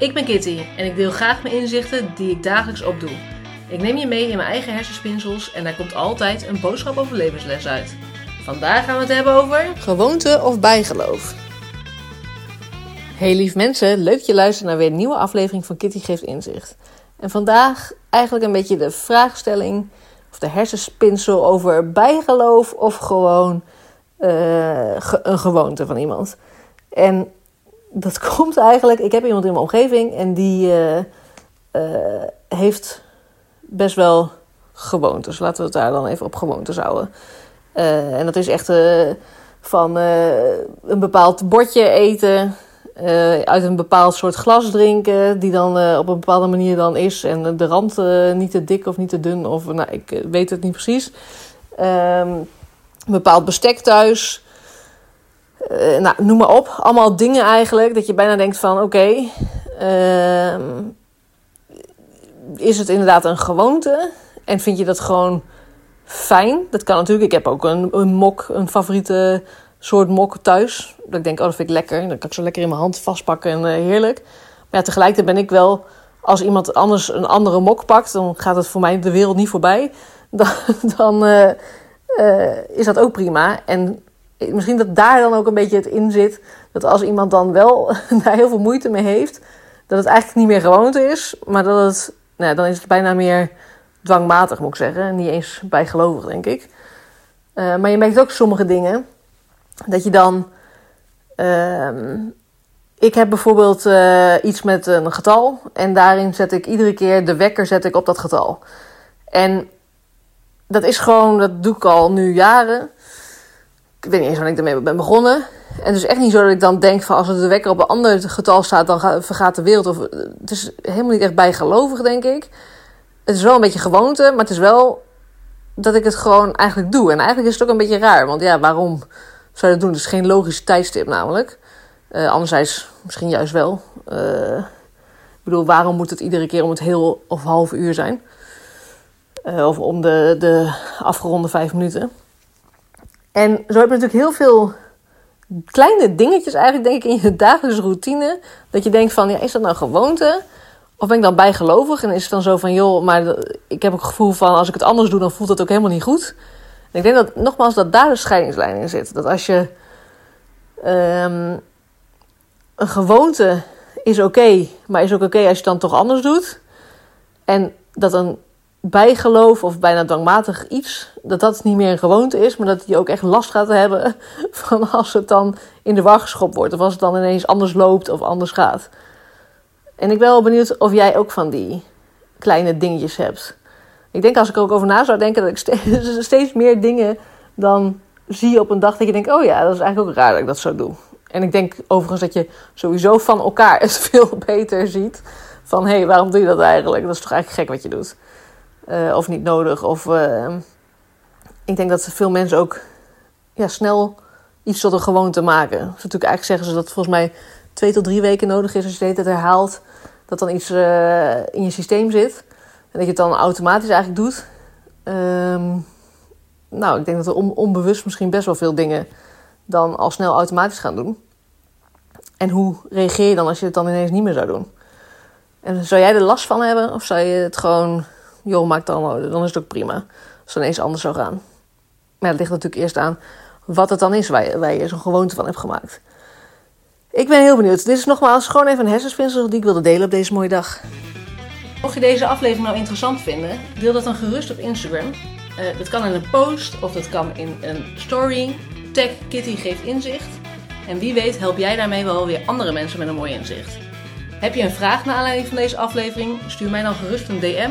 Ik ben Kitty en ik deel graag mijn inzichten die ik dagelijks opdoe. Ik neem je mee in mijn eigen hersenspinsels en daar komt altijd een boodschap over levensles uit. Vandaag gaan we het hebben over gewoonte of bijgeloof. Hey lief mensen, leuk je luistert naar weer een nieuwe aflevering van Kitty Geeft Inzicht. En vandaag eigenlijk een beetje de vraagstelling of de hersenspinsel over bijgeloof of gewoon uh, een gewoonte van iemand. En dat komt eigenlijk, ik heb iemand in mijn omgeving en die uh, uh, heeft best wel gewoontes. Laten we het daar dan even op gewoontes houden. Uh, en dat is echt van een bepaald bordje eten, uit een bepaald soort glas drinken, die dan op een bepaalde manier dan is. En de rand niet te dik of niet te dun, of nou, ik weet het niet precies. Um, een bepaald bestek thuis. Uh, nou, noem maar op. Allemaal dingen eigenlijk dat je bijna denkt van oké, uh, is het inderdaad een gewoonte? En vind je dat gewoon fijn? Dat kan natuurlijk. Ik heb ook een, een mok, een favoriete soort mok thuis. Dat ik denk, oh dat vind ik lekker. Dan kan ik zo lekker in mijn hand vastpakken en uh, heerlijk. Maar tegelijkertijd ben ik wel, als iemand anders een andere mok pakt, dan gaat het voor mij de wereld niet voorbij. Dan, dan uh, is dat ook prima. En misschien dat daar dan ook een beetje het in zit. Dat als iemand dan wel daar heel veel moeite mee heeft, dat het eigenlijk niet meer gewoonte is, maar dat het, nou, dan is het bijna meer dwangmatig, moet ik zeggen. Niet eens bijgelovig, denk ik. Uh, maar je merkt ook sommige dingen dat je dan. Uh, ik heb bijvoorbeeld uh, iets met een getal en daarin zet ik iedere keer de wekker zet ik op dat getal. En dat is gewoon, dat doe ik al nu jaren ik weet niet eens wanneer ik ermee ben begonnen. En het is echt niet zo dat ik dan denk van als er de wekker op een ander getal staat, dan vergaat de wereld. Of, het is helemaal niet echt bijgelovig, denk ik. Het is wel een beetje gewoonte, maar het is wel dat ik het gewoon eigenlijk doe. En eigenlijk is het ook een beetje raar, want ja, waarom zou je dat doen? Het is geen logisch tijdstip namelijk. Uh, anderzijds misschien juist wel. Uh, ik bedoel, waarom moet het iedere keer om het heel of half uur zijn? Uh, of om de, de afgeronde vijf minuten. En zo heb je natuurlijk heel veel kleine dingetjes eigenlijk, denk ik, in je dagelijkse routine. Dat je denkt van, ja, is dat nou gewoonte? Of ben ik dan bijgelovig? En is het dan zo van, joh, maar ik heb ook het gevoel van, als ik het anders doe, dan voelt dat ook helemaal niet goed. En ik denk dat, nogmaals, dat daar de scheidingslijn in zit. Dat als je um, een gewoonte is oké, maar is ook oké als je het dan toch anders doet. En dat een bijgeloof of bijna dwangmatig iets, dat dat niet meer een gewoonte is, maar dat je ook echt last gaat hebben van als het dan in de war geschopt wordt of als het dan ineens anders loopt of anders gaat. En ik ben wel benieuwd of jij ook van die kleine dingetjes hebt. Ik denk als ik er ook over na zou denken, dat ik steeds, meer dingen dan zie op een dag dat je denkt, oh ja, dat is eigenlijk ook raar dat ik dat zo doe. En ik denk overigens dat je sowieso van elkaar het veel beter ziet. Van hé, hey, waarom doe je dat eigenlijk? Dat is toch eigenlijk gek wat je doet. Uh, of niet nodig. Of uh, ik denk dat veel mensen ook ja, snel iets tot een gewoonte maken. Dus natuurlijk eigenlijk zeggen ze dat volgens mij twee tot drie weken nodig is als je de herhaalt. Dat dan iets uh, in je systeem zit. En dat je het dan automatisch eigenlijk doet. Um, nou, ik denk dat we on onbewust misschien best wel veel dingen dan al snel automatisch gaan doen. En hoe reageer je dan als je het dan ineens niet meer zou doen? En zou jij er last van hebben? Of zou je het gewoon joh, maak dan, dan is het ook prima. Als het ineens anders zou gaan. Maar het ligt natuurlijk eerst aan wat het dan is waar je, waar zo'n gewoonte van hebt gemaakt. Ik ben heel benieuwd. Dit is nogmaals gewoon even een hersenspinsel die ik wilde delen op deze mooie dag. Mocht je deze aflevering nou interessant vinden, deel dat dan gerust op Instagram. Uh, dat kan in een post of dat kan in een story. Tag Kitty geeft inzicht. En wie weet help jij daarmee wel weer andere mensen met een mooi inzicht. Heb je een vraag naar aanleiding van deze aflevering? Stuur mij dan gerust een DM